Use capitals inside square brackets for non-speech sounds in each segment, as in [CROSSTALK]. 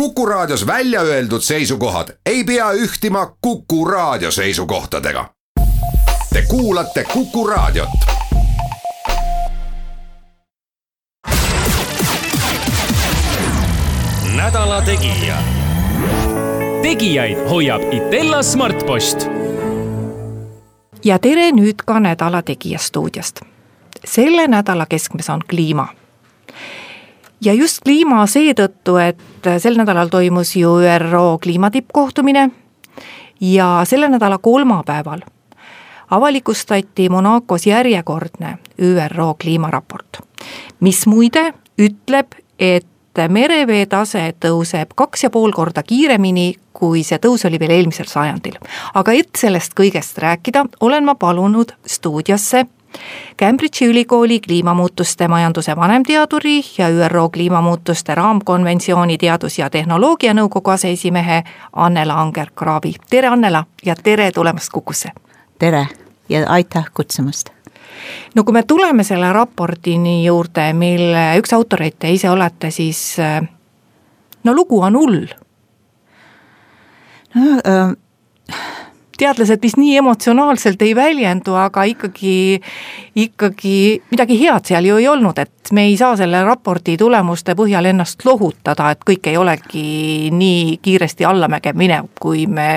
Kuku Raadios välja öeldud seisukohad ei pea ühtima Kuku Raadio seisukohtadega. Te kuulate Kuku Raadiot. nädala Tegija. tegijaid hoiab Itella Smartpost. ja tere nüüd ka Nädala Tegija stuudiost. selle nädala keskmes on kliima ja just kliima seetõttu, et sel nädalal toimus ju ÜRO kliimatippkohtumine ja selle nädala kolmapäeval avalikustati Monacos järjekordne ÜRO kliimaraport, mis muide ütleb, et merevee tase tõuseb kaks ja pool korda kiiremini, kui see tõus oli veel eelmisel sajandil. aga et sellest kõigest rääkida, olen ma palunud stuudiosse Cambridge'i ülikooli kliimamuutuste majanduse vanemteaduri ja ÜRO kliimamuutuste raamkonventsiooni teadus- ja tehnoloogianõukogu aseesimehe Annela Anger-Kraavi. tere, Annela ja tere tulemast Kukusse! tere ja aitäh kutsumast! no kui me tuleme selle raportini juurde, mille üks autoreid te ise olete, siis no lugu on hull. no äh teadlased vist nii emotsionaalselt ei väljendu, aga ikkagi, ikkagi midagi head seal ju ei olnud, et me ei saa selle raporti tulemuste põhjal ennast lohutada, et kõik ei olegi nii kiiresti allamäge minev, kui me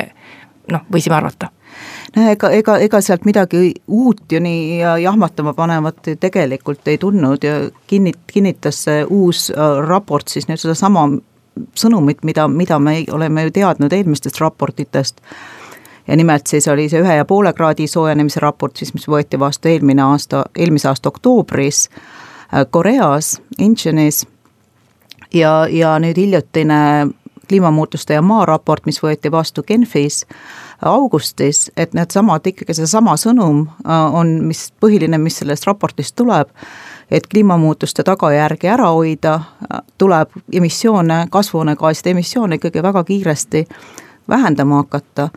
noh, võisime arvata. No ega, ega, ega sealt midagi uut ju nii jahmatama panevat tegelikult ei tulnud ja kinnit-, kinnitas see uus äh, raport siis nüüd sedasama sõnumit, mida, mida me oleme ju teadnud eelmistest raportitest ja nimelt siis oli see ühe ja poole kraadi soojenemise raport siis, mis võeti vastu eelmine aasta, eelmise aasta oktoobris äh, Koreas, Incheonis. Ja, ja nüüd hiljutine kliimamuutuste ja maa raport, mis võeti vastu Genfis augustis, et needsamad ikkagi seesama sõnum äh, on, mis põhiline, mis sellest raportist tuleb, et kliimamuutuste tagajärgi ära hoida, äh, tuleb emissioone, kasvuhoonegaaside emissioone ikkagi väga kiiresti vähendama hakata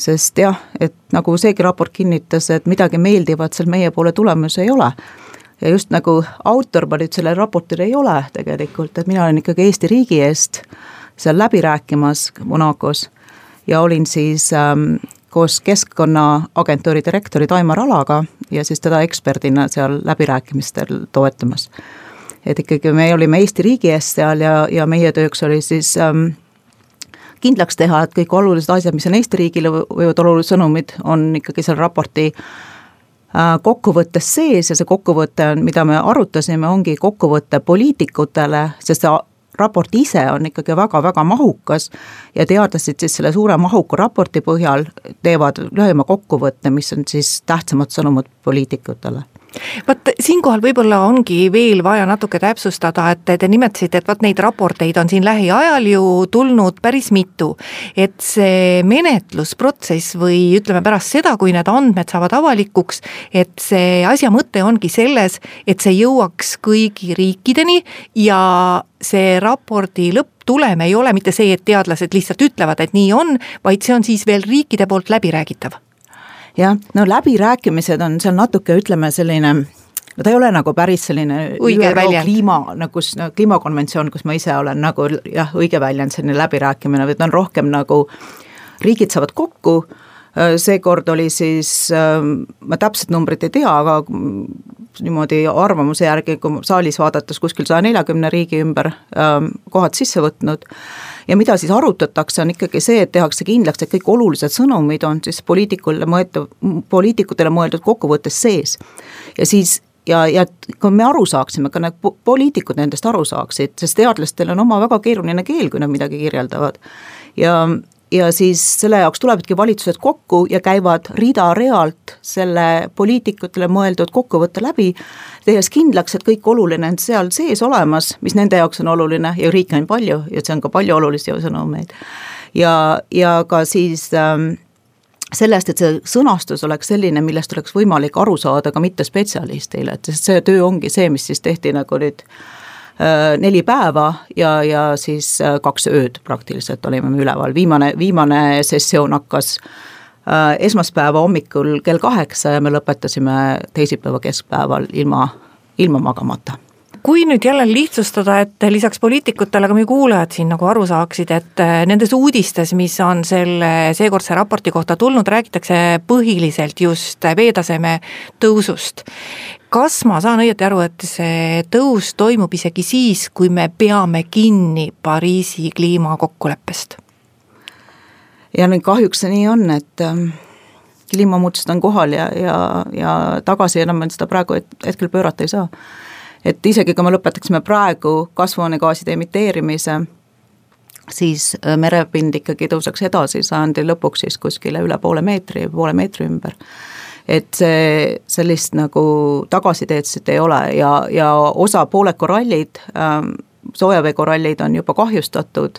sest jah, et nagu seegi raport kinnitas, et midagi meeldivat seal meie poole tulemas ei ole. ja just nagu autor ma nüüd sellel raportil ei ole tegelikult, et mina olen ikkagi Eesti riigi eest seal läbi rääkimas Monacos ja olin siis ähm, koos Keskkonnaagentuuri direktori Taimar Alaga ja siis teda eksperdina seal läbirääkimistel toetamas. et ikkagi me olime Eesti riigi eest seal ja, ja meie tööks oli siis ähm, kindlaks teha, et kõik olulised asjad, mis on Eesti riigile võivad olulised sõnumid, on ikkagi seal raporti äh, kokkuvõttes sees ja see kokkuvõte on, mida me arutasime, ongi kokkuvõte poliitikutele, sest see raport ise on ikkagi väga-väga mahukas ja teadlased siis selle suure mahuka raporti põhjal teevad lühema kokkuvõtte, mis on siis tähtsamad sõnumid poliitikutele vot siinkohal võib-olla ongi veel vaja natuke täpsustada, et te nimetasite, et vot neid raporteid on siin lähiajal ju tulnud päris mitu. et see menetlusprotsess või ütleme pärast seda, kui need andmed saavad avalikuks, et see asja mõte ongi selles, et see jõuaks kõigi riikideni ja see raporti lõpptulem ei ole mitte see, et teadlased lihtsalt ütlevad, et nii on, vaid see on siis veel riikide poolt läbiräägitav jah, no läbirääkimised on seal natuke, ütleme selline no ta ei ole nagu päris selline õige väljend. kliima, nagu no, kliimakonventsioon, kus ma ise olen nagu jah, õige väljend, selline läbirääkimine, vaid on rohkem nagu riigid saavad kokku, seekord oli siis, ma täpset numbrit ei tea, aga niimoodi arvamuse järgi, kui saalis vaadates kuskil saja neljakümne riigi ümber kohad sisse võtnud ja mida siis arutatakse, on ikkagi see, et tehakse kindlaks, et kõik olulised sõnumid on siis poliitikule mõeldud, poliitikutele mõeldud kokkuvõttes sees. ja siis ja, ja kui me aru saaksime, ka need poliitikud nendest aru saaksid, sest teadlastel on oma väga keeruline keel, kui nad midagi kirjeldavad. ja, ja siis selle jaoks tulevadki valitsused kokku ja käivad rida-realt selle poliitikutele mõeldud kokkuvõtte läbi, tehes kindlaks, et kõik oluline on seal sees olemas, mis nende jaoks on oluline ja riike on palju ja see on ka palju olulisi sõnumeid. ja, ja ka siis ähm, sellest, et see sõnastus oleks selline, millest oleks võimalik aru saada ka mittespetsialistil, et see töö ongi see, mis siis tehti nagu nüüd Äh, neli päeva ja, ja siis äh, kaks ööd praktiliselt olime me üleval, viimane, viimane sessioon hakkas äh, esmaspäeva hommikul kell kaheksa ja me lõpetasime teisipäeva keskpäeval ilma, ilma magamata kui nüüd jälle lihtsustada, et lisaks poliitikutele ka meie kuulajad siin nagu aru saaksid, et äh, nendes uudistes, mis on selle seekordse raporti kohta tulnud, räägitakse põhiliselt just veetaseme tõusust. Kas ma saan õieti aru, et see tõus toimub isegi siis, kui me peame kinni Pariisi kliimakokkuleppest? ja nüüd kahjuks see nii on, et ähm, kliimamuutused on kohal ja, ja, ja tagasi enam seda praegu hetkel pöörata ei saa et isegi kui me lõpetaksime praegu kasvuhoonegaaside emiteerimise, siis äh, merepind ikkagi tõuseks edasi sajandi lõpuks siis kuskile üle poole meetri, poole meetri ümber. Et see, sellist nagu tagasiteed siit ei ole ja, ja osa pooled korallid ähm,, soojaveekorallid on juba kahjustatud.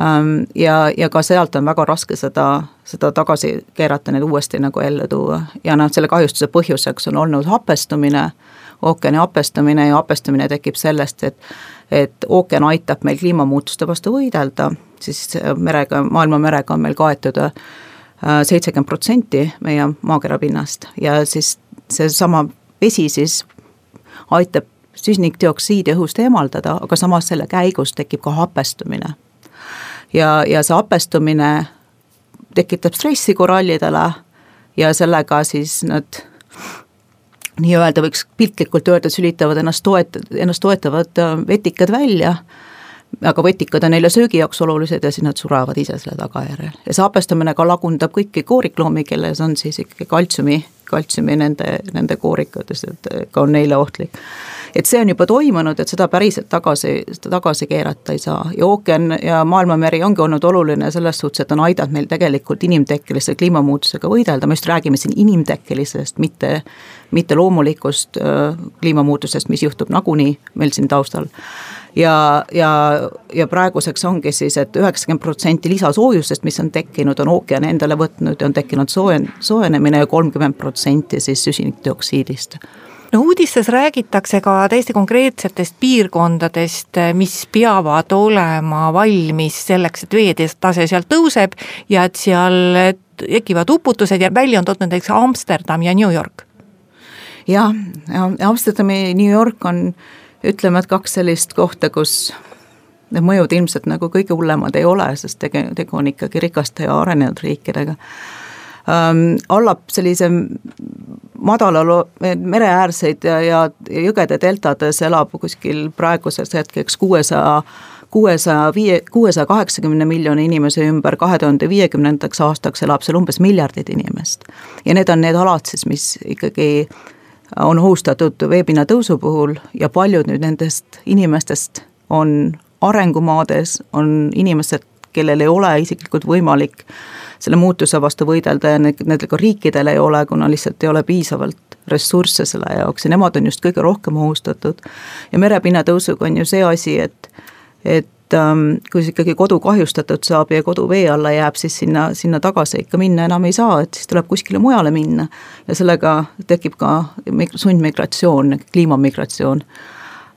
Ähm, ja, ja ka sealt on väga raske seda, seda tagasi keerata, neid uuesti nagu ellu tuua. Ja noh, selle kahjustuse põhjuseks on olnud hapestumine ookeani hapestumine ja hapestumine tekib sellest, et et ookean aitab meil kliimamuutuste vastu võidelda, siis merega, maailma merega on meil kaetud äh, seitsekümmend protsenti meie maakera pinnast ja siis seesama vesi siis aitab süsinikdioksiidi õhust eemaldada, aga samas selle käigus tekib ka hapestumine. ja, ja see hapestumine tekitab stressi korallidele ja sellega siis nad nii-öelda võiks piltlikult öelda, sülitavad ennast toet-, ennast toetavad äh, vetikad välja, aga vetikad on neile söögi jaoks olulised ja siis nad surevad ise selle tagajärjel. ja see hapestamine ka lagundab kõiki koorikloomi, kelles on siis ikkagi kaltsiumi, kaltsiumi nende, nende koorikutes, et ka on neile ohtlik. Et see on juba toimunud, et seda päriselt tagasi, tagasi keerata ei saa. Ja ookean ja maailmameri ongi olnud oluline selles suhtes, et on aidanud meil tegelikult inimtekkelise kliimamuutusega võidelda, me just räägime siin inimtekkelisest, mitte, mitte loomulikust kliimamuutusest, mis juhtub nagunii meil siin taustal ja, ja, ja praeguseks ongi siis et, et üheksakümmend protsenti lisasoojusest, mis on tekkinud, on ookean endale võtnud ja on tekkinud soojen-, soojenemine ja kolmkümmend protsenti siis süsinikdioksiidist no uudistes räägitakse ka täiesti konkreetsetest piirkondadest, mis peavad olema valmis selleks, et veetase seal tõuseb ja et seal tekivad uputused ja välja on toodud näiteks Amsterdam ja New York. jah, Amsterdam ja New York on ütleme, et kaks sellist kohta, kus need mõjud ilmselt nagu kõige hullemad ei ole, sest tege-, tegu on ikkagi rikaste ja arenenud riikidega ähm,. allab sellise madala mereäärseid ja, ja jõgede deltades elab kuskil praeguseks hetkeks kuuesaja kuuesaja viie, kuuesaja kaheksakümne miljoni inimese ümber, kahe tuhande viiekümnendaks aastaks elab seal umbes miljardit inimest. ja need on need alad siis, mis ikkagi on ohustatud veepinna tõusu puhul ja paljud nüüd nendest inimestest on arengumaades, on inimesed, kellel ei ole isiklikult võimalik selle muutuse vastu võidelda ja nendel ka riikidel ei ole, kuna lihtsalt ei ole piisavalt ressursse selle jaoks ja nemad on just kõige rohkem ohustatud. ja merepinna tõusuga on ju see asi, et, et ähm, kui ikkagi kodu kahjustatud saab ja kodu vee alla jääb, siis sinna, sinna tagasi ikka minna enam ei saa, et siis tuleb kuskile mujale minna. ja sellega tekib ka sundmigratsioon, kliimamigratsioon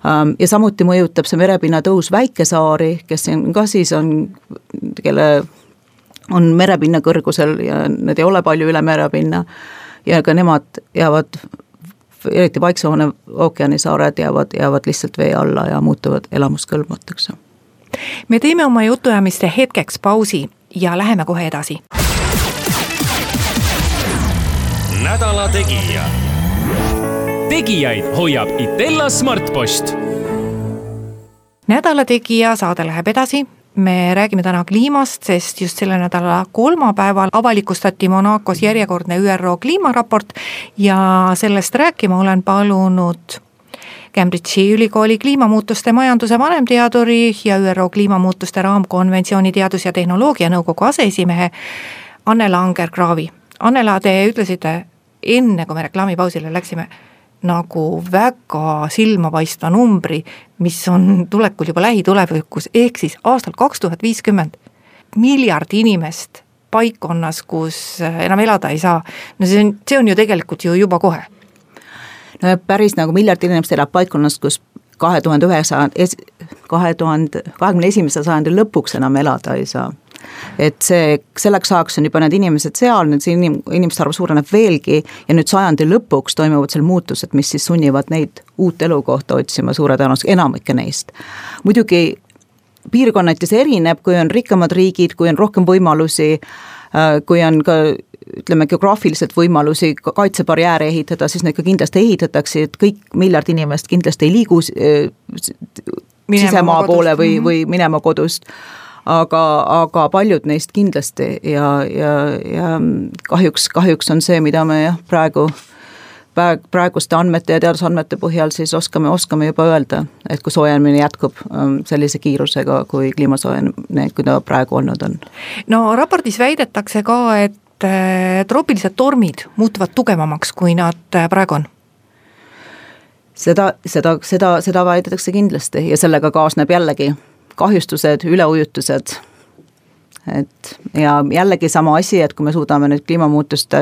ähm, ja samuti mõjutab see merepinna tõus väikesaari, kes on ka siis on, kelle on merepinna kõrgusel ja need ei ole palju üle merepinna ja ka nemad jäävad, eriti Vaikse ookeani saared jäävad, jäävad lihtsalt vee alla ja muutuvad elamuskõlbmatuks. Me teeme oma jutuajamiste hetkeks pausi ja läheme kohe edasi. nädala Tegija. tegijaid hoiab Itella Smartpost. nädala Tegija saade läheb edasi me räägime täna kliimast, sest just selle nädala kolmapäeval avalikustati Monacos järjekordne ÜRO kliimaraport ja sellest rääkima olen palunud Cambridge'i ülikooli kliimamuutuste majanduse vanemteaduri ja ÜRO kliimamuutuste raamkonventsiooni teadus- ja tehnoloogianõukogu aseesimehe Annela Anger-Kraavi. Annela, te ütlesite enne, kui me reklaamipausile läksime nagu väga silmapaistva numbri, mis on tulekul juba lähitulevikus, ehk siis aastal kaks tuhat viiskümmend miljard inimest paikkonnas, kus enam elada ei saa. no see on, see on ju tegelikult ju juba kohe. No päris nagu miljard inimest elab paikkonnas, kus kahe tuhande üheksa, kahe tuhande, kahekümne esimese sajandi lõpuks enam elada ei saa et see, selleks ajaks on juba need inimesed seal, nüüd see inim-, inimeste arv suureneb veelgi ja nüüd sajandi lõpuks toimuvad seal muutused, mis siis sunnivad neid uut elukohta otsima suure tõenäosusega, enamikke neist. muidugi piirkonnati see erineb, kui on rikkamad riigid, kui on rohkem võimalusi, äh, kui on ka ütleme, geograafiliselt võimalusi kaitsebarjääre ehitada, siis neid ka kindlasti ehitatakse, et kõik miljard inimest kindlasti ei liigu äh, sisemaa poole või, mhm. või minema kodust aga, aga paljud neist kindlasti ja, ja, ja kahjuks, kahjuks on see, mida me jah, praegu praeguste andmete ja teadusandmete põhjal siis oskame, oskame juba öelda, et kui soojenemine jätkub ähm, sellise kiirusega, kui kliima soojenemine, kui ta praegu olnud on. no raportis väidetakse ka, et troopilised tormid muutuvad tugevamaks, kui nad äh, praegu on. Seda, seda, seda, seda väidetakse kindlasti ja sellega kaasneb jällegi kahjustused, üleujutused, et ja jällegi sama asi, et kui me suudame nüüd kliimamuutust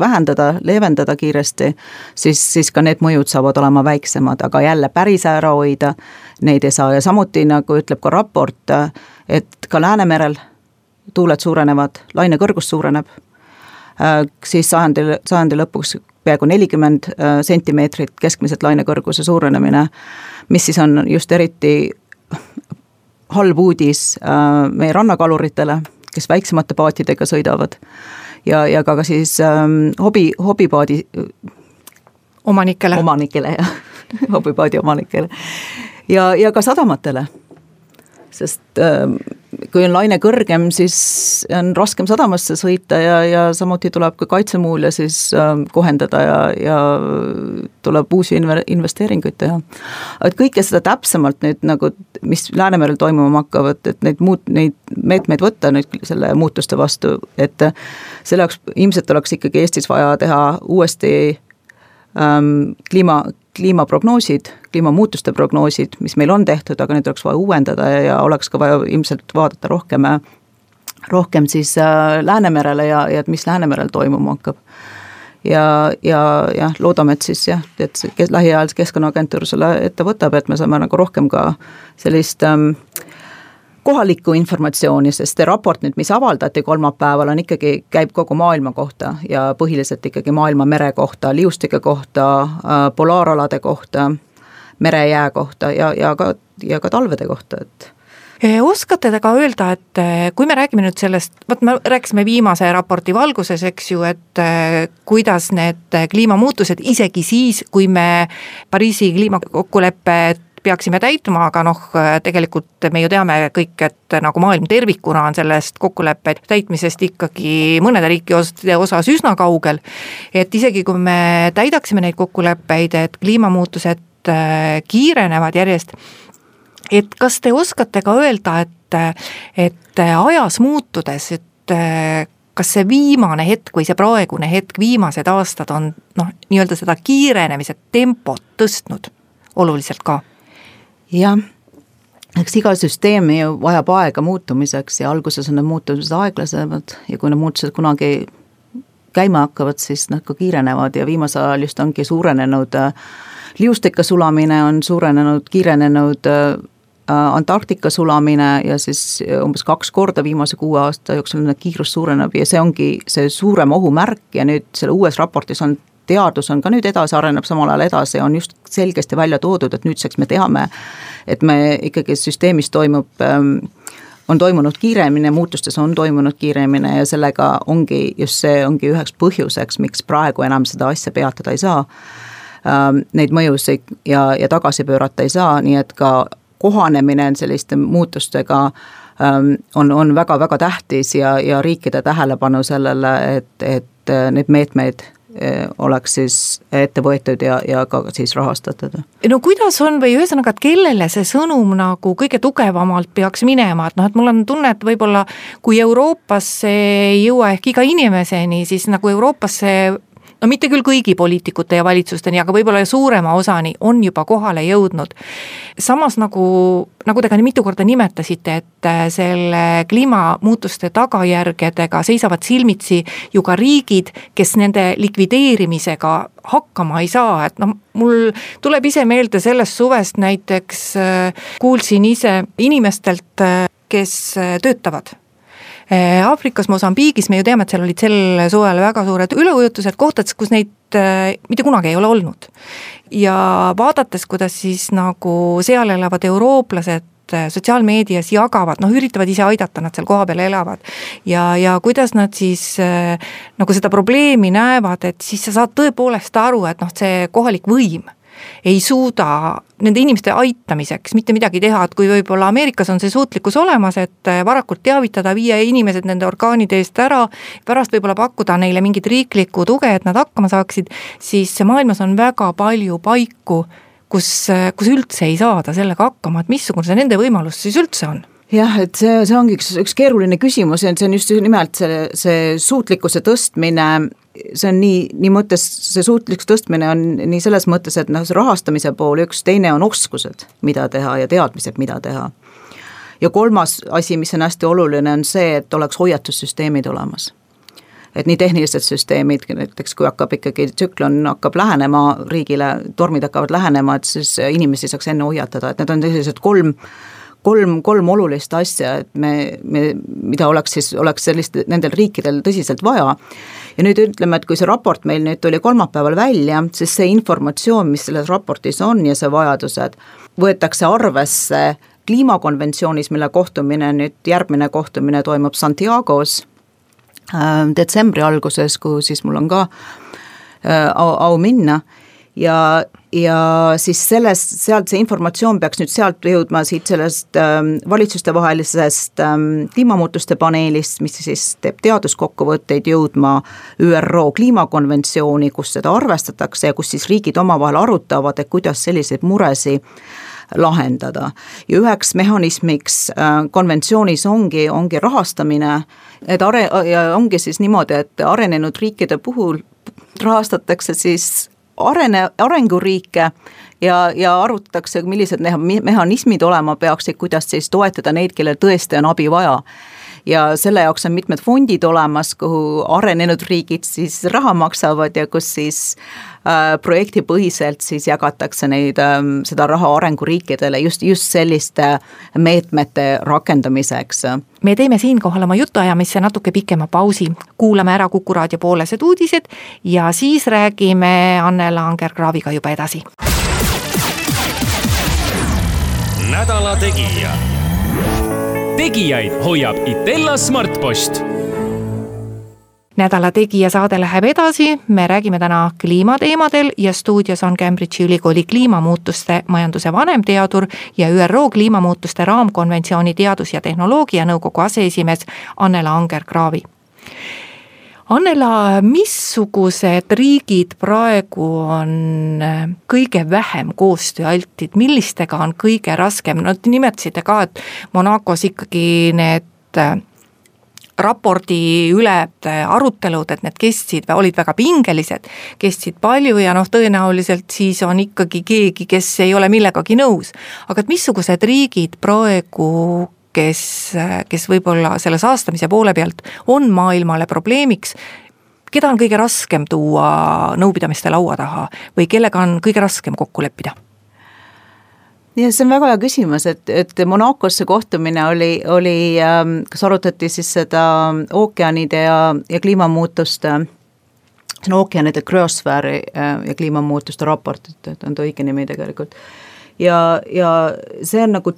vähendada, leevendada kiiresti, siis, siis ka need mõjud saavad olema väiksemad, aga jälle päris ära hoida neid ei saa. Ja samuti nagu ütleb ka raport, et ka Läänemerel tuuled suurenevad, laine kõrgus suureneb, siis sajandi, sajandi lõpuks peaaegu nelikümmend äh, sentimeetrit keskmiselt lainekõrguse suurenemine, mis siis on just eriti halb uudis äh, meie rannakaluritele, kes väiksemate paatidega sõidavad ja, ja ka, ka siis ähm, hobi, hobipaadi omanikele. omanikele, jah [LAUGHS] hobipaadi omanikele. ja, ja ka sadamatele sest ähm, kui on laine kõrgem, siis on raskem sadamasse sõita ja, ja samuti tuleb ka kaitsemuule siis ähm, kohendada ja, ja tuleb uusi investeeringuid teha. et kõike seda täpsemalt nüüd nagu, mis Läänemerel toimuma hakkavad, et neid muud, neid meetmeid võtta nüüd selle muutuste vastu, et selle jaoks ilmselt oleks ikkagi Eestis vaja teha uuesti ähm, kliima, kliimaprognoosid, kliimamuutuste prognoosid, mis meil on tehtud, aga neid oleks vaja uuendada ja, ja oleks ka vaja ilmselt vaadata rohkem, rohkem siis äh, Läänemerele ja, ja et mis Läänemerel toimuma hakkab. ja, ja jah, loodame, et siis jah, et see lähiajal Keskkonnaagentuur selle ette võtab, et me saame nagu rohkem ka sellist ähm, kohalikku informatsiooni, sest see raport nüüd, mis avaldati kolmapäeval, on ikkagi, käib kogu maailma kohta ja põhiliselt ikkagi maailma mere kohta, liustike kohta, äh, polaaralade kohta, merejää kohta ja, ja ka, ja ka talvede kohta, et oskate te ka öelda, et e, kui me räägime nüüd sellest, vot me rääkisime viimase raporti valguses, eks ju, et e, kuidas need kliimamuutused, isegi siis, kui me Pariisi kliimakokkulepet peaksime täitma, aga noh, tegelikult me ju teame kõik, et nagu maailm tervikuna on sellest kokkuleppe täitmisest ikkagi mõnede riikide osas üsna kaugel. et isegi kui me täidaksime neid kokkuleppeid, et kliimamuutused äh, kiirenevad järjest, et kas te oskate ka öelda, et, et ajas muutudes, et äh, kas see viimane hetk või see praegune hetk, viimased aastad on noh, nii-öelda seda kiirenemise tempot tõstnud oluliselt ka jah, eks iga süsteem ju vajab aega muutumiseks ja alguses on need muutused aeglasemad ja kui need muutused kunagi käima hakkavad, siis nad ka kiirenevad ja viimasel ajal just ongi suurenenud äh, liustike sulamine on suurenenud, kiirenenud äh, Antarktika sulamine ja siis umbes kaks korda viimase kuue aasta jooksul kiirus suureneb ja see ongi see suurem ohumärk ja nüüd selle uues raportis on teadus on ka nüüd edasi, areneb samal ajal edasi, on just selgesti välja toodud, et nüüdseks me teame, et me ikkagi süsteemis toimub ähm, on toimunud kiiremini, muutustes on toimunud kiiremini ja sellega ongi just see ongi üheks põhjuseks, miks praegu enam seda asja peatada ei saa ähm,. Neid mõjusid ja, ja tagasi pöörata ei saa, nii et ka kohanemine selliste muutustega ähm, on, on väga-väga tähtis ja, ja riikide tähelepanu sellele, et, et need meetmeid Eh, oleks siis ette võetud ja, ja ka siis rahastatud. no kuidas on või ühesõnaga, et kellele see sõnum nagu kõige tugevamalt peaks minema, et noh, et mul on tunne, et võib-olla kui Euroopasse ei jõua ehk iga inimeseni, siis nagu Euroopasse no mitte küll kõigi poliitikute ja valitsusteni, aga võib-olla suurema osani on juba kohale jõudnud. samas nagu, nagu te ka mitu korda nimetasite, et äh, selle kliimamuutuste tagajärgedega seisavad silmitsi ju ka riigid, kes nende likvideerimisega hakkama ei saa, et noh, mul tuleb ise meelde sellest suvest näiteks äh, kuulsin ise inimestelt, äh, kes töötavad Aafrikas, Mosambiigis me ju teame, et seal olid sel suvel väga suured üleujutused kohtades, kus neid äh, mitte kunagi ei ole olnud. ja vaadates, kuidas siis nagu seal elavad eurooplased äh, sotsiaalmeedias jagavad, noh, üritavad ise aidata, nad seal kohapeal elavad. ja, ja kuidas nad siis äh, nagu seda probleemi näevad, et siis sa saad tõepoolest aru, et noh, see kohalik võim ei suuda nende inimeste aitamiseks mitte midagi teha, et kui võib-olla Ameerikas on see suutlikkus olemas, et äh, varakult teavitada, viia inimesed nende orkaanide eest ära, pärast võib-olla pakkuda neile mingit riiklikku tuge, et nad hakkama saaksid, siis maailmas on väga palju paiku, kus, äh, kus üldse ei saada sellega hakkama, et missugune see nende võimalus siis üldse on? Jah, et see, see ongi üks, üks keeruline küsimus ja see on just nimelt see, see suutlikkuse tõstmine see on nii, nii mõttes, see suutlikkuse tõstmine on nii selles mõttes, et noh, see rahastamise pool üks, teine on oskused, mida teha ja teadmised, mida teha. ja kolmas asi, mis on hästi oluline, on see, et oleks hoiatussüsteemid olemas. et nii tehnilised süsteemid, näiteks kui hakkab ikkagi tsüklon hakkab lähenema riigile, tormid hakkavad lähenema, et siis inimesi saaks enne hoiatada, et need on sellised kolm kolm, kolm olulist asja, et me, me, mida oleks siis, oleks sellist, nendel riikidel tõsiselt vaja. ja nüüd ütleme, et kui see raport meil nüüd tuli kolmapäeval välja, siis see informatsioon, mis selles raportis on ja see vajadused, võetakse arvesse kliimakonventsioonis, mille kohtumine nüüd, järgmine kohtumine toimub Santiago's äh, detsembri alguses, kuhu siis mul on ka äh, au, au minna ja, ja siis sellest, sealt see informatsioon peaks nüüd sealt jõudma siit sellest ähm, valitsustevahelisest ähm, kliimamuutuste paneelist, mis siis teeb teaduskokkuvõtteid, jõudma ÜRO kliimakonventsiooni, kus seda arvestatakse ja kus siis riigid omavahel arutavad, et kuidas selliseid muresid lahendada. ja üheks mehhanismiks äh, konventsioonis ongi, ongi rahastamine, et are-, ja ongi siis niimoodi, et arenenud riikide puhul rahastatakse siis arene, arenguriike ja, ja arutatakse, millised mehhanismid olema peaksid, kuidas siis toetada neid, kellel tõesti on abi vaja ja selle jaoks on mitmed fondid olemas, kuhu arenenud riigid siis raha maksavad ja kus siis äh, projektipõhiselt siis jagatakse neid äh,, seda raha arenguriikidele just, just selliste meetmete rakendamiseks. me teeme siinkohal oma jutuajamisse natuke pikema pausi, kuulame ära Kuku raadio poolesed uudised ja siis räägime Annela Anger-Kraaviga juba edasi. nädala Tegija tegijaid hoiab Itella Smartpost. Nädala Tegija saade läheb edasi, me räägime täna kliimateemadel ja stuudios on Cambridge'i ülikooli kliimamuutuste majanduse vanemteadur ja ÜRO kliimamuutuste raamkonventsiooni teadus- ja tehnoloogianõukogu aseesimees Annela Anger-Kraavi Annela, missugused riigid praegu on äh, kõige vähem koostööaltid, millistega on kõige raskem, no te nimetasite ka, et Monacos ikkagi need äh, raporti üle äh, arutelud, et need kestsid, olid väga pingelised, kestsid palju ja noh, tõenäoliselt siis on ikkagi keegi, kes ei ole millegagi nõus. aga et missugused riigid praegu kes, kes võib-olla selle saastamise poole pealt on maailmale probleemiks, keda on kõige raskem tuua nõupidamiste laua taha või kellega on kõige raskem kokku leppida? ja see on väga hea küsimus, et, et Monacos see kohtumine oli, oli, ähm, kas arutati siis seda ookeanide ja, ja kliimamuutuste see on ookeanide krüosfääri äh, ja kliimamuutuste raport, et on ta õige nimi tegelikult. ja, ja see on nagu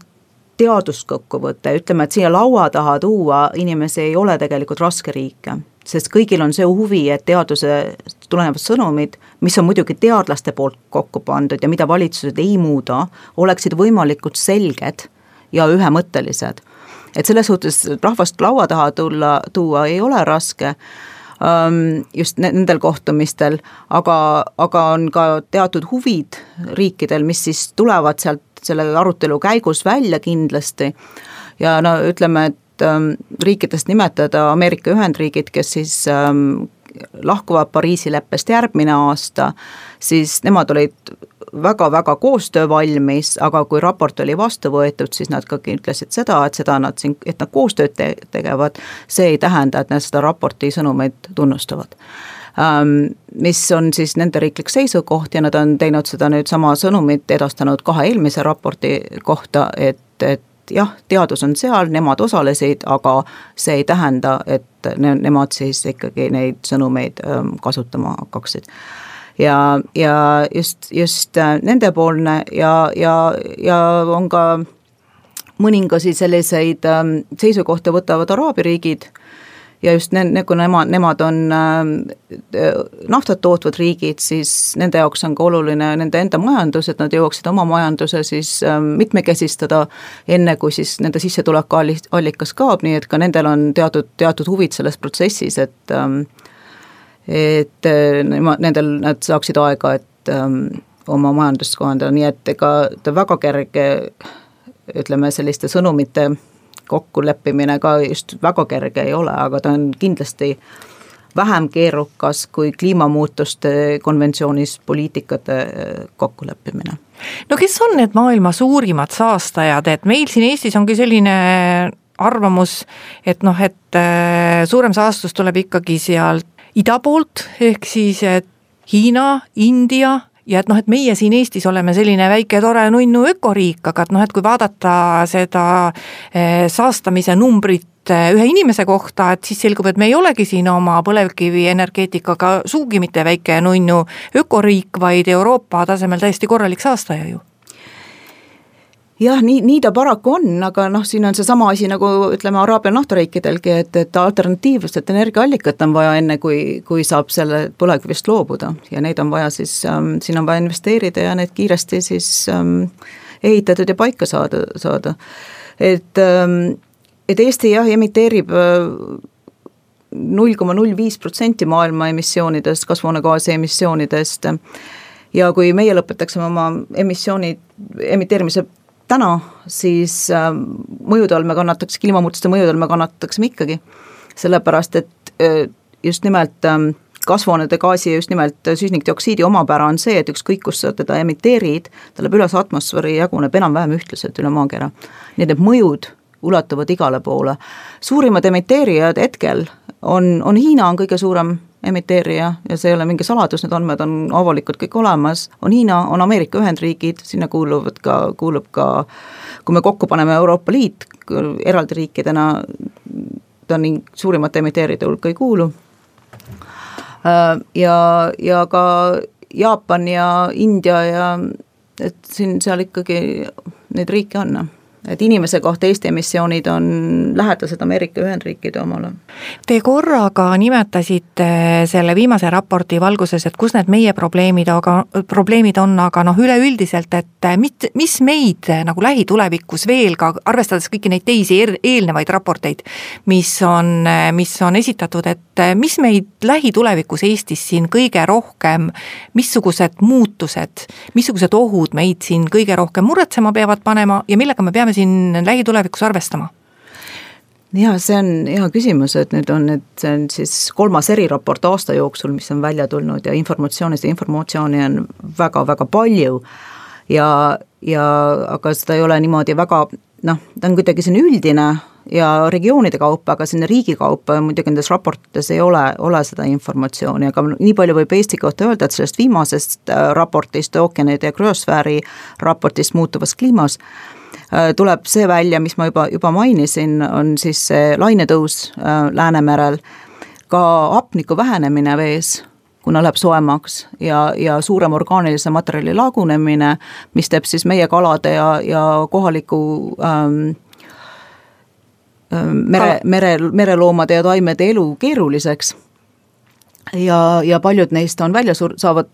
teaduskokkuvõte, ütleme, et siia laua taha tuua inimesi ei ole tegelikult raske riike, sest kõigil on see huvi, et teadusest tulenevad sõnumid, mis on muidugi teadlaste poolt kokku pandud ja mida valitsused ei muuda, oleksid võimalikult selged ja ühemõttelised. et selles suhtes rahvast laua taha tulla, tuua ei ole raske um, just nendel kohtumistel, aga, aga on ka teatud huvid riikidel, mis siis tulevad sealt selle arutelu käigus välja kindlasti. Ja no ütleme, et ähm, riikidest nimetada Ameerika Ühendriigid, kes siis ähm, lahkuvad Pariisi leppest järgmine aasta, siis nemad olid väga-väga koostöövalmis, aga kui raport oli vastu võetud, siis nad ka ütlesid seda, et seda nad siin, et nad koostööd te tegevad, see ei tähenda, et nad seda raporti sõnumeid tunnustavad mis on siis nende riiklik seisukoht ja nad on teinud seda nüüd sama sõnumit, edastanud kahe eelmise raporti kohta, et, et jah, teadus on seal, nemad osalesid, aga see ei tähenda, et ne-, nemad siis ikkagi neid sõnumeid ähm, kasutama hakkaksid. Ja, ja just, just äh, nendepoolne ja, ja, ja on ka mõningasi selliseid ähm, seisukohti võtavad araabia riigid ja just ne-, kuna nemad, nemad on äh, naftat tootvad riigid, siis nende jaoks on ka oluline nende enda majandus, et nad jõuaksid oma majanduse siis äh, mitmekesistada, enne kui siis nende sissetulekuallikas kaob, nii et ka nendel on teatud, teatud huvid selles protsessis, et ähm, et äh, nemad, nendel, nad saaksid aega, et ähm, oma majandust kohandada, nii et ega ta väga kerge ütleme, selliste sõnumite kokkuleppimine ka just väga kerge ei ole, aga ta on kindlasti vähem keerukas kui kliimamuutuste konventsioonis poliitikate äh, kokkuleppimine. no kes on need maailma suurimad saastajad, et meil siin Eestis ongi selline arvamus, et noh, et äh, suurem saastus tuleb ikkagi sealt ida poolt, ehk siis et Hiina, India ja et noh, et meie siin Eestis oleme selline väike tore nunnu ökoriik, aga et noh, et kui vaadata seda eh, saastamise numbrit eh, ühe inimese kohta, et siis selgub, et me ei olegi siin oma põlevkivienergeetikaga sugugi mitte väike nunnu ökoriik, vaid Euroopa tasemel täiesti korralik saastaja ju jah, nii, nii ta paraku on, aga noh, siin on seesama asi nagu ütleme, Araabia naftariikidelgi, et, et alternatiivset energiaallikat on vaja enne, kui, kui saab selle põlevkivist loobuda ja neid on vaja siis ähm,, siin on vaja investeerida ja need kiiresti siis ähm, ehitatud ja paika saada, saada. et ähm,, et Eesti jah, emiteerib äh, null koma null viis protsenti maailma emissioonidest, kasvuhoonegaasi emissioonidest ja kui meie lõpetaksime oma emissiooni emiteerimise täna, siis äh, mõjude all me kannataks, kliimamuutuste mõjude all me kannataksime ikkagi, sellepärast et äh, just nimelt ähm, kasvuhoonegaasi ja just nimelt süsinikdioksiidi omapära on see, et ükskõik, kus sa teda emiteerid, ta läheb üles atmosfääri ja jaguneb enam-vähem ühtlaselt üle maakera. nii et need mõjud ulatuvad igale poole. suurimad emiteerijad hetkel on, on Hiina on kõige suurem emiteerija ja see ei ole mingi saladus, need andmed on avalikult kõik olemas, on Hiina, on Ameerika Ühendriigid, sinna kuuluvad ka, kuulub ka, kui me kokku paneme Euroopa Liit eraldi riikidena, ta nii suurimate emiteerijate hulka ei kuulu, äh, ja, ja ka Jaapan ja India ja et siin, seal ikkagi neid riike on et inimese kohta Eesti emissioonid on lähedased Ameerika Ühendriikide omale. Te korraga nimetasite selle viimase raporti valguses, et kus need meie probleemid, aga, probleemid on, aga noh, üleüldiselt, et mit, mis meid nagu lähitulevikus veel ka, arvestades kõiki neid teisi er, eelnevaid raporteid, mis on, mis on esitatud, et mis meid lähitulevikus Eestis siin kõige rohkem, missugused muutused, missugused ohud meid siin kõige rohkem muretsema peavad panema ja millega me peame siin lähitulevikus arvestama? jaa, see on hea küsimus, et nüüd on, et see on siis kolmas eriraport aasta jooksul, mis on välja tulnud ja informatsiooni, seda informatsiooni on väga-väga palju ja, ja aga seda ei ole niimoodi väga noh, ta on kuidagi selline üldine ja regioonide kaupa, aga selline riigi kaupa muidugi nendes raportites ei ole, ole seda informatsiooni, aga nii palju võib Eesti kohta öelda, et sellest viimasest äh, raportist, ookeanide ja kriosfääri raportist muutuvas kliimas, tuleb see välja, mis ma juba, juba mainisin, on siis see lainetõus äh, Läänemerel, ka hapniku vähenemine vees, kuna läheb soemaks ja, ja suurem orgaanilise materjali lagunemine, mis teeb siis meie kalade ja, ja kohaliku ähm, ähm mere, mere, mereloomade ja taimede elu keeruliseks. ja, ja paljud neist on välja sur-, saavad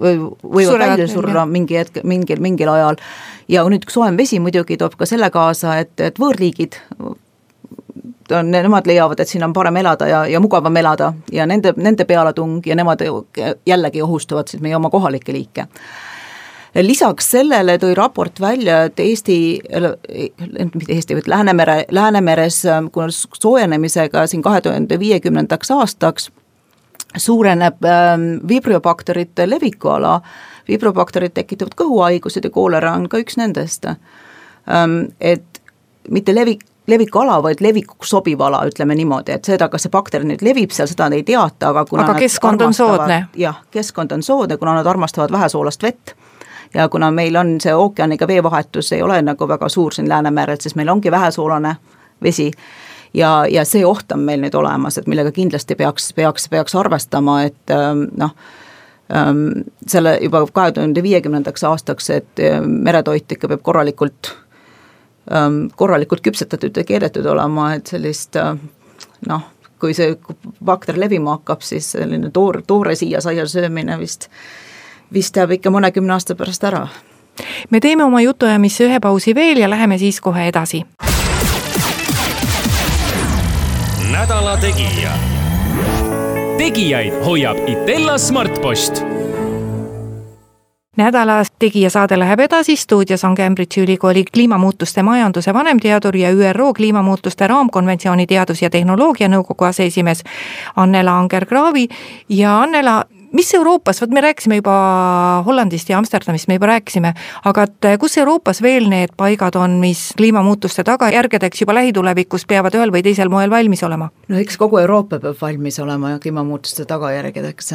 või võivad välja surra mingi hetk, mingil, mingil ajal. ja nüüd soojem vesi muidugi toob ka selle kaasa, et, et võõrliigid on, nemad leiavad, et siin on parem elada ja, ja mugavam elada ja nende, nende pealetung ja nemad jällegi ohustavad siis meie oma kohalikke liike lisaks sellele tõi raport välja, et Eesti, mitte Eesti, vaid Läänemere, Läänemeres, kuna soojenemisega siin kahe tuhande viiekümnendaks aastaks suureneb ähm, vibriobakterite levikuala, vibriobakterid tekitavad kõhuhaigused ja koolera on ka üks nendest. Ähm, et mitte levik, levikuala, vaid levikuks sobiv ala, ütleme niimoodi, et seda, kas see bakter nüüd levib seal, seda ei teata, aga kuna aga keskkond on soodne? jah, keskkond on soodne, kuna nad armastavad vähesoolast vett ja kuna meil on see ookeaniga veevahetus ei ole nagu väga suur siin Läänemerel, siis meil ongi vähesoolane vesi ja, ja see oht on meil nüüd olemas, et millega kindlasti peaks, peaks, peaks arvestama, et ähm, noh, ähm, selle juba kahe tuhande viiekümnendaks aastaks, et äh, meretoit ikka peab korralikult, ähm, korralikult küpsetatud ja keedetud olema, et sellist äh, noh, kui see bakter levima hakkab, siis selline toor, toore siiasaia söömine vist, vist jääb ikka mõnekümne aasta pärast ära. Me teeme oma jutuajamisse ühe pausi veel ja läheme siis kohe edasi nädala Tegija. tegijaid hoiab Itella Smartpost. Nädala Tegija saade läheb edasi, stuudios on Cambridge'i ülikooli kliimamuutuste majanduse vanemteadur ja ÜRO kliimamuutuste raamkonventsiooni teadus- ja tehnoloogianõukogu aseesimees Annela Anger-Kraavi. Ja Annela, mis Euroopas, vot me rääkisime juba Hollandist ja Amsterdamist, me juba rääkisime, aga et kus Euroopas veel need paigad on, mis kliimamuutuste tagajärgedeks juba lähitulevikus peavad ühel või teisel moel valmis olema? no eks kogu Euroopa peab valmis olema kliimamuutuste tagajärgedeks,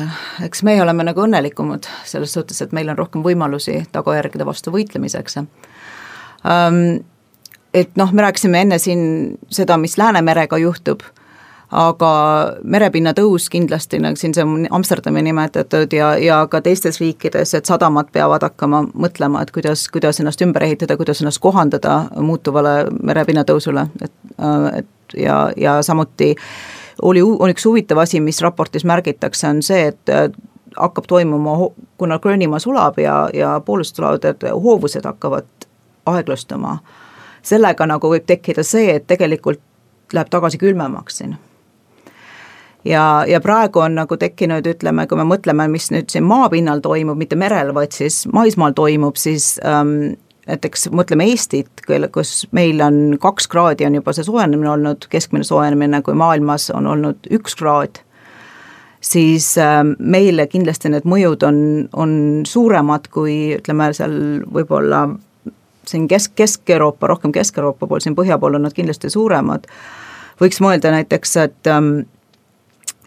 eks meie oleme nagu õnnelikumad selles suhtes, et meil on rohkem võimalusi tagajärgede vastu võitlemiseks um, et noh, me rääkisime enne siin seda, mis Läänemerega juhtub aga merepinna tõus kindlasti, nagu siin see on Amsterdami nimetatud ja, ja ka teistes riikides, et sadamad peavad hakkama mõtlema, et kuidas, kuidas ennast ümber ehitada, kuidas ennast kohandada muutuvale merepinna tõusule, et, et ja, ja samuti oli, on üks huvitav asi, mis raportis märgitakse, on see, et hakkab toimuma, kuna Gröönimaa sulab ja, ja poolused sulavad, et hoovused hakkavad aeglustuma. sellega nagu võib tekkida see, et tegelikult läheb tagasi külmemaks siin ja, ja praegu on nagu tekkinud, ütleme, kui me mõtleme, mis nüüd siin maapinnal toimub, mitte merel, vaid siis maismaal toimub, siis ähm, näiteks mõtleme Eestit, kus meil on kaks kraadi on juba see soojenemine olnud, keskmine soojenemine, kui maailmas on olnud üks kraad, siis ähm, meile kindlasti need mõjud on, on suuremad kui ütleme seal võib-olla siin Kesk, Kesk-Euroopa, rohkem Kesk-Euroopa pool, siin põhja pool on nad kindlasti suuremad. võiks mõelda näiteks, et ähm,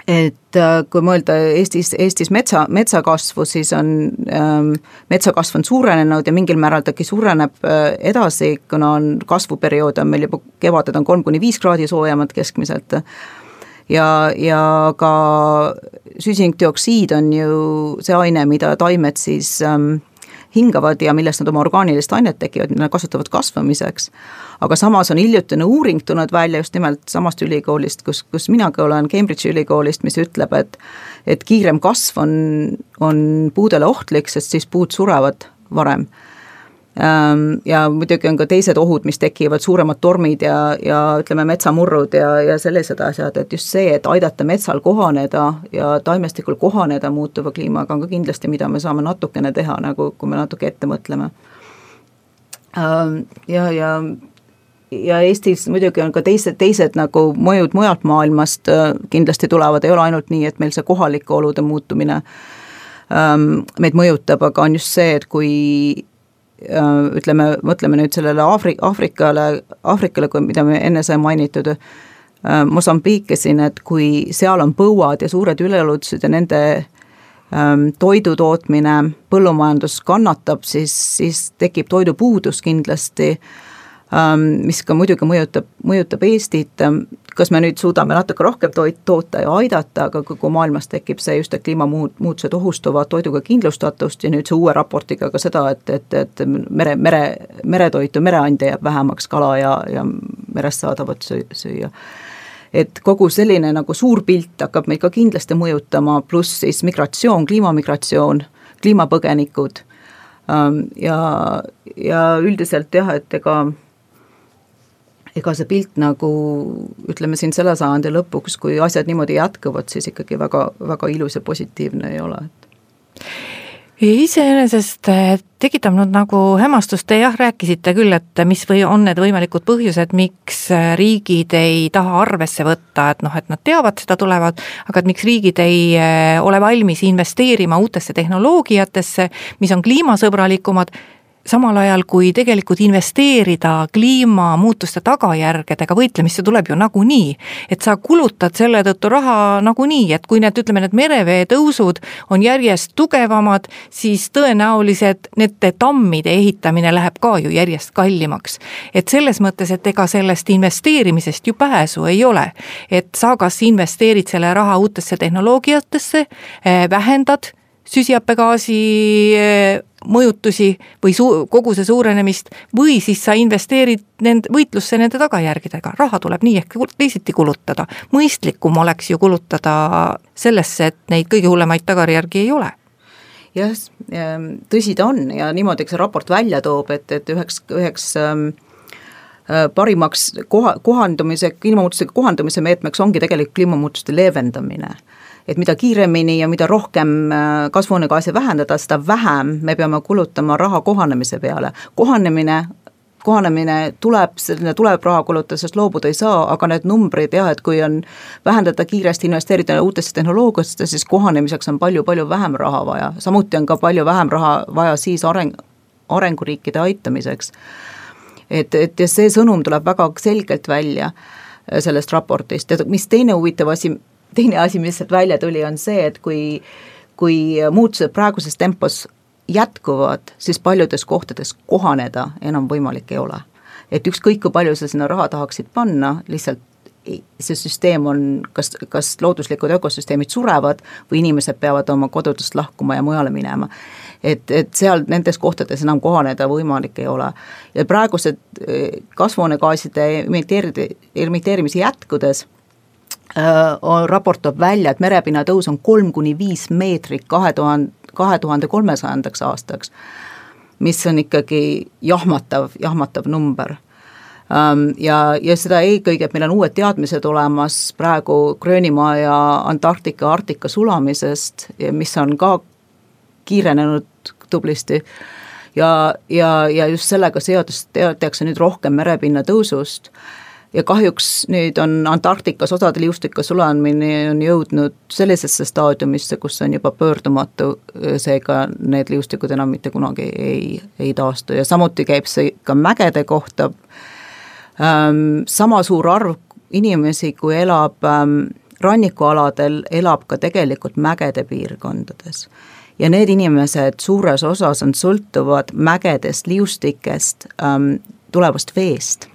et äh, kui mõelda Eestis, Eestis metsa, metsakasvu, siis on ähm, metsakasv on suurenenud ja mingil määral ta äkki suureneb äh, edasi, kuna on kasvuperiood on meil juba, kevaded on kolm kuni viis kraadi soojemad keskmiselt. ja, ja ka süsinikdioksiid on ju see aine, mida taimed siis ähm, hingavad ja millest nad oma orgaanilist ainet tekivad, mida nad kasutavad kasvamiseks. aga samas on hiljutine uuring tulnud välja just nimelt samast ülikoolist, kus, kus minagi olen, Cambridge'i ülikoolist, mis ütleb, et et kiirem kasv on, on puudele ohtlik, sest siis puud surevad varem ja muidugi on ka teised ohud, mis tekivad, suuremad tormid ja, ja ütleme, metsamurrud ja, ja sellised asjad, et just see, et aidata metsal kohaneda ja taimestikul kohaneda muutuva kliimaga on ka kindlasti, mida me saame natukene teha, nagu kui me natuke ette mõtleme. Ehm, ja, ja ja Eestis muidugi on ka teised, teised nagu mõjud mujalt maailmast äh, kindlasti tulevad, ei ole ainult nii, et meil see kohalike olude muutumine ähm, meid mõjutab, aga on just see, et kui ütleme, mõtleme nüüd sellele Aafri-, Aafrikale, Aafrikale, mida me enne sai mainitud, äh, Mosambiiki siin, et kui seal on põuad ja suured üleujutused ja nende ähm, toidu tootmine, põllumajandus kannatab, siis, siis tekib toidupuudus kindlasti mis ka muidugi mõjutab, mõjutab Eestit, kas me nüüd suudame natuke rohkem toit toota ja aidata, aga kogu maailmas tekib see just, et kliimamuutused ohustuvad toiduga kindlustatust ja nüüd see uue raportiga ka seda, et, et, et mere, mere, meretoitu, mereande jääb vähemaks, kala ja, ja merest saadavat süüa. Et kogu selline nagu suur pilt hakkab meid ka kindlasti mõjutama, pluss siis migratsioon, kliimamigratsioon, kliimapõgenikud. Ähm, ja, ja üldiselt jah, et ega ega see pilt nagu ütleme siin selle sajandi lõpuks, kui asjad niimoodi jätkuvad, siis ikkagi väga, väga ilus ja positiivne ei ole, et iseenesest eh, tekitab nüüd nagu hämmastust, te jah, rääkisite küll, et mis või on need võimalikud põhjused, miks eh, riigid ei taha arvesse võtta, et noh, et nad teavad, seda tulevad, aga et miks riigid ei eh, ole valmis investeerima uutesse tehnoloogiatesse, mis on kliimasõbralikumad samal ajal kui tegelikult investeerida kliimamuutuste tagajärgedega võitlemisse tuleb ju nagunii. et sa kulutad selle tõttu raha nagunii, et kui need, ütleme, need merevee tõusud on järjest tugevamad, siis tõenäoliselt nende tammide ehitamine läheb ka ju järjest kallimaks. et selles mõttes, et ega sellest investeerimisest ju pääsu ei ole. et sa kas investeerid selle raha uutesse tehnoloogiatesse, eh, vähendad süsihappegaasi eh, mõjutusi või suu-, koguse suurenemist või siis sa investeerid nende, võitlusse nende tagajärgedega, raha tuleb nii ehk teisiti kulutada. mõistlikum oleks ju kulutada sellesse, et neid kõige hullemaid tagajärgi ei ole. Jah, tõsi ta on ja niimoodi see raport välja toob, et, et üheks, üheks ähm, äh, parimaks koha, kohandumise, kliimamuutustega kohandumise meetmeks ongi tegelikult kliimamuutuste leevendamine et mida kiiremini ja mida rohkem äh, kasvuhoonegaase vähendada, seda vähem me peame kulutama raha kohanemise peale. kohanemine kohanemine tuleb, selline tuleb raha kulutada, sest loobuda ei saa, aga need numbrid jah, et kui on vähendada kiiresti, investeerida uutesse tehnoloogiatesse, siis kohanemiseks on palju-palju vähem raha vaja, samuti on ka palju vähem raha vaja siis areng, arenguriikide aitamiseks. et, et ja see sõnum tuleb väga selgelt välja äh, sellest raportist ja mis teine huvitav asi, teine asi, mis sealt välja tuli, on see, et kui, kui muutused praeguses tempos jätkuvad, siis paljudes kohtades kohaneda enam võimalik ei ole. et ükskõik, kui palju sa sinna raha tahaksid panna, lihtsalt see süsteem on, kas, kas looduslikud ökosüsteemid surevad või inimesed peavad oma kodudest lahkuma ja mujale minema. et, et seal nendes kohtades enam kohaneda võimalik ei ole. ja praegused eh, kasvuhoonegaaside emiteerida, emiteerimise jätkudes Äh, raport toob välja, et merepinna tõus on kolm kuni viis meetrit kahe tuhande, kahe tuhande kolmesajandaks aastaks, mis on ikkagi jahmatav, jahmatav number ähm, ja, ja seda eelkõige, et meil on uued teadmised olemas praegu Gröönimaa ja Antarktika, Arktika sulamisest, mis on ka kiirenenud tublisti. ja, ja, ja just sellega seoses teatakse nüüd rohkem merepinna tõusust ja kahjuks nüüd on Antarktikas osade liustike sulamine on jõudnud sellisesse staadiumisse, kus on juba pöördumatu, seega need liustikud enam mitte kunagi ei, ei taastu. Ja samuti käib see ka mägede kohta. Ähm,. sama suur arv inimesi, kui elab ähm, rannikualadel, elab ka tegelikult mägede piirkondades. Ja need inimesed suures osas on sõltuvad mägedest, liustikest ähm,, tulevast veest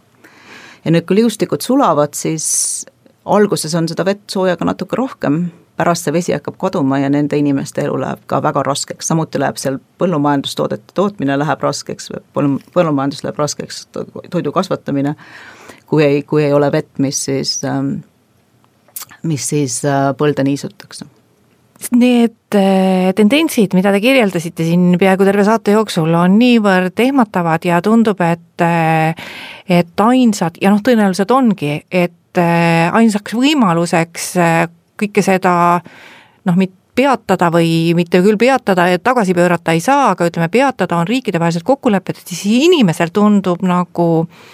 ja nüüd, kui liustikud sulavad, siis alguses on seda vett soojaga natuke rohkem, pärast see vesi hakkab kaduma ja nende inimeste elu läheb ka väga raskeks, samuti läheb seal põllumajandustoodete tootmine läheb raskeks, põllu, põllumajandus läheb raskeks, toidu kasvatamine, kui ei, kui ei ole vett, mis siis, mis siis äh, põlde niisutakse Need äh, tendentsid, mida te kirjeldasite siin peaaegu terve saate jooksul, on niivõrd ehmatavad ja tundub, et äh, et ainsad ja noh, tõenäoliselt ongi, et äh, ainsaks võimaluseks kõike seda noh, mitte peatada või mitte küll peatada, tagasi pöörata ei saa, aga ütleme, peatada on riikidevahelised kokkulepped, et siis inimesel tundub nagu äh,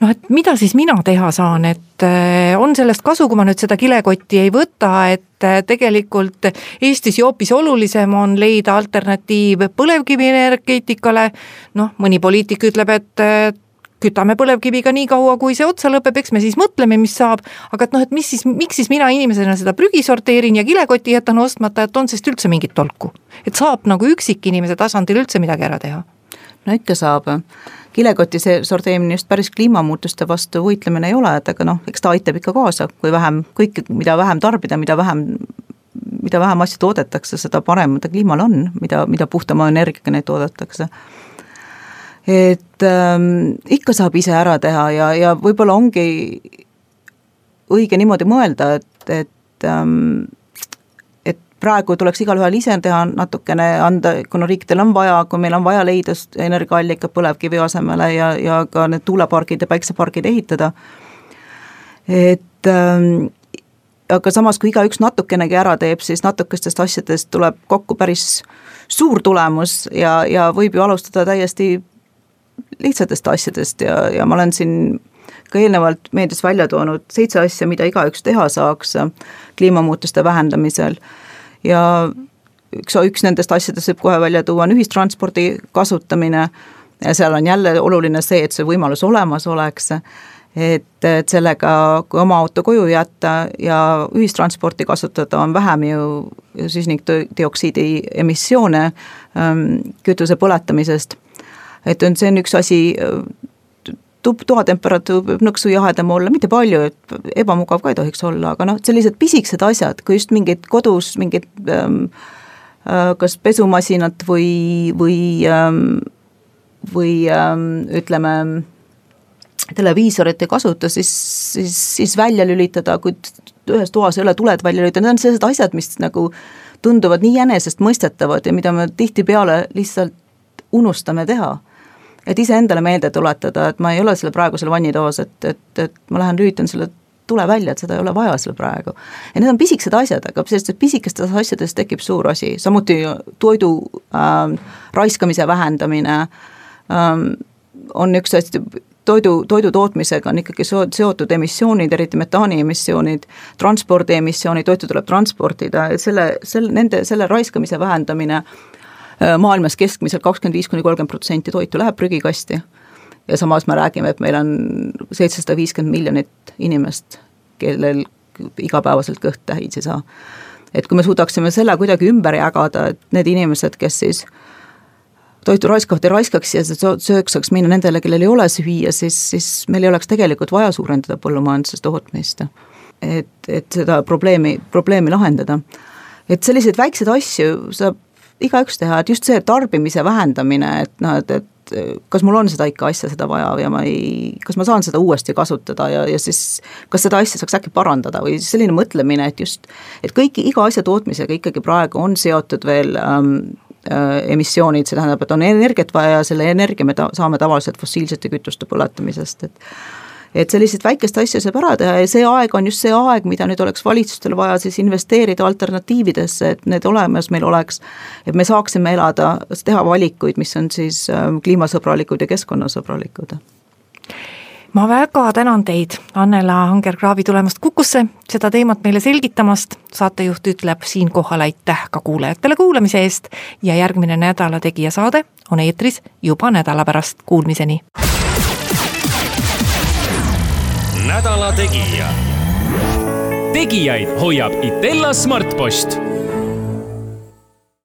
noh, et mida siis mina teha saan, et äh, on sellest kasu, kui ma nüüd seda kilekotti ei võta, et äh, tegelikult Eestis ju hoopis olulisem on leida alternatiiv põlevkivienergeetikale, noh, mõni poliitik ütleb, et äh, kütame põlevkiviga nii kaua, kui see otsa lõpeb, eks me siis mõtleme, mis saab, aga et noh, et mis siis, miks siis mina inimesena seda prügi sorteerin ja kilekotti jätan ostmata, et on sellest üldse mingit tolku? et saab nagu üksikinimese tasandil üldse midagi ära teha? No ikka saab kilekoti see sorteerimine just päris kliimamuutuste vastu võitlemine ei ole, et aga noh, eks ta aitab ikka kaasa, kui vähem, kõike, mida vähem tarbida, mida vähem mida vähem asju toodetakse, seda parem ta kliimal on, mida, mida puhtama energiaga neid toodetakse. et ähm, ikka saab ise ära teha ja, ja võib-olla ongi õige niimoodi mõelda, et, et ähm, praegu tuleks igalühel ise teha natukene, anda, kuna riikidel on vaja, kui meil on vaja leida energiaallikad põlevkivi asemele ja, ja ka need tuulepargid ja päiksepargid ehitada, et ähm, aga samas, kui igaüks natukenegi ära teeb, siis natukestest asjadest tuleb kokku päris suur tulemus ja, ja võib ju alustada täiesti lihtsatest asjadest ja, ja ma olen siin ka eelnevalt meedias välja toonud seitse asja, mida igaüks teha saaks kliimamuutuste vähendamisel ja üks, üks nendest asjadest võib kohe välja tuua, on ühistranspordi kasutamine ja seal on jälle oluline see, et see võimalus olemas oleks et, et sellega, kui oma auto koju jätta ja ühistransporti kasutada, on vähem ju süsinikdioksiidi emissioone ähm, kütuse põletamisest. et on, see on üks asi, toatemperatuur võib nõksu jahedam olla, mitte palju, et ebamugav ka ei tohiks olla, aga noh, sellised pisikesed asjad, kui just mingid kodus mingid ähm, äh, kas pesumasinat või, või ähm,, või ähm, ütleme, televiisorit ei kasuta, siis, siis, siis välja lülitada, kui ühes toas ei ole tuled välja lülitada, need on sellised asjad, mis nagu tunduvad nii enesestmõistetavad ja mida me tihtipeale lihtsalt unustame teha et iseendale meelde tuletada, et ma ei ole selle praegu seal vannitoas, et, et, et ma lähen lülitan selle tule välja, et seda ei ole vaja seal praegu. ja need on pisikesed asjad, aga sellistest pisikestest asjadest tekib suur asi, samuti toidu äh, raiskamise vähendamine ähm, on üks asi, toidu, toidu tootmisega on ikkagi seotud emissioonid, eriti metaani emissioonid, transpordi emissioonid, toitu tuleb transportida, et selle, selle, nende, selle raiskamise vähendamine Äh, maailmas keskmiselt kakskümmend viis kuni kolmkümmend protsenti toitu läheb prügikasti. ja samas me räägime, et meil on seitsesada viiskümmend miljonit inimest, kellel igapäevaselt kõht täis ei saa. et kui me suudaksime selle kuidagi ümber jagada, et need inimesed, kes siis toitu raiskavad ei raiskaks ja sööks saaks minna nendele, kellel ei ole süüa, siis, siis meil ei oleks tegelikult vaja suurendada põllumajanduses tootmist. et, et seda probleemi, probleemi lahendada. et selliseid väikseid asju saab igaüks teha, et just see tarbimise vähendamine, et noh, et, et kas mul on seda ikka asja, seda vaja ja ma ei, kas ma saan seda uuesti kasutada ja, ja siis kas seda asja saaks äkki parandada või selline mõtlemine, et just, et kõik, iga asja tootmisega ikkagi praegu on seotud veel ähm, äh, emissioonid, see tähendab, et on energiat vaja ja selle energia me ta-, saame tavaliselt fossiilsete kütuste põletamisest, et et selliseid väikest asja saab ära teha ja see aeg on just see aeg, mida nüüd oleks valitsustel vaja siis investeerida alternatiividesse, et need olemas meil oleks, et me saaksime elada, teha valikuid, mis on siis ähm, kliimasõbralikud ja keskkonnasõbralikud. Ma väga tänan teid, Annela Anger-Kraavi tulemast Kukusse, seda teemat meile selgitamast, saatejuht ütleb siinkohal aitäh ka kuulajatele kuulamise eest ja järgmine Nädala Tegija saade on eetris juba nädala pärast, kuulmiseni! Nädala Tegija. tegijaid hoiab Itella Smartpost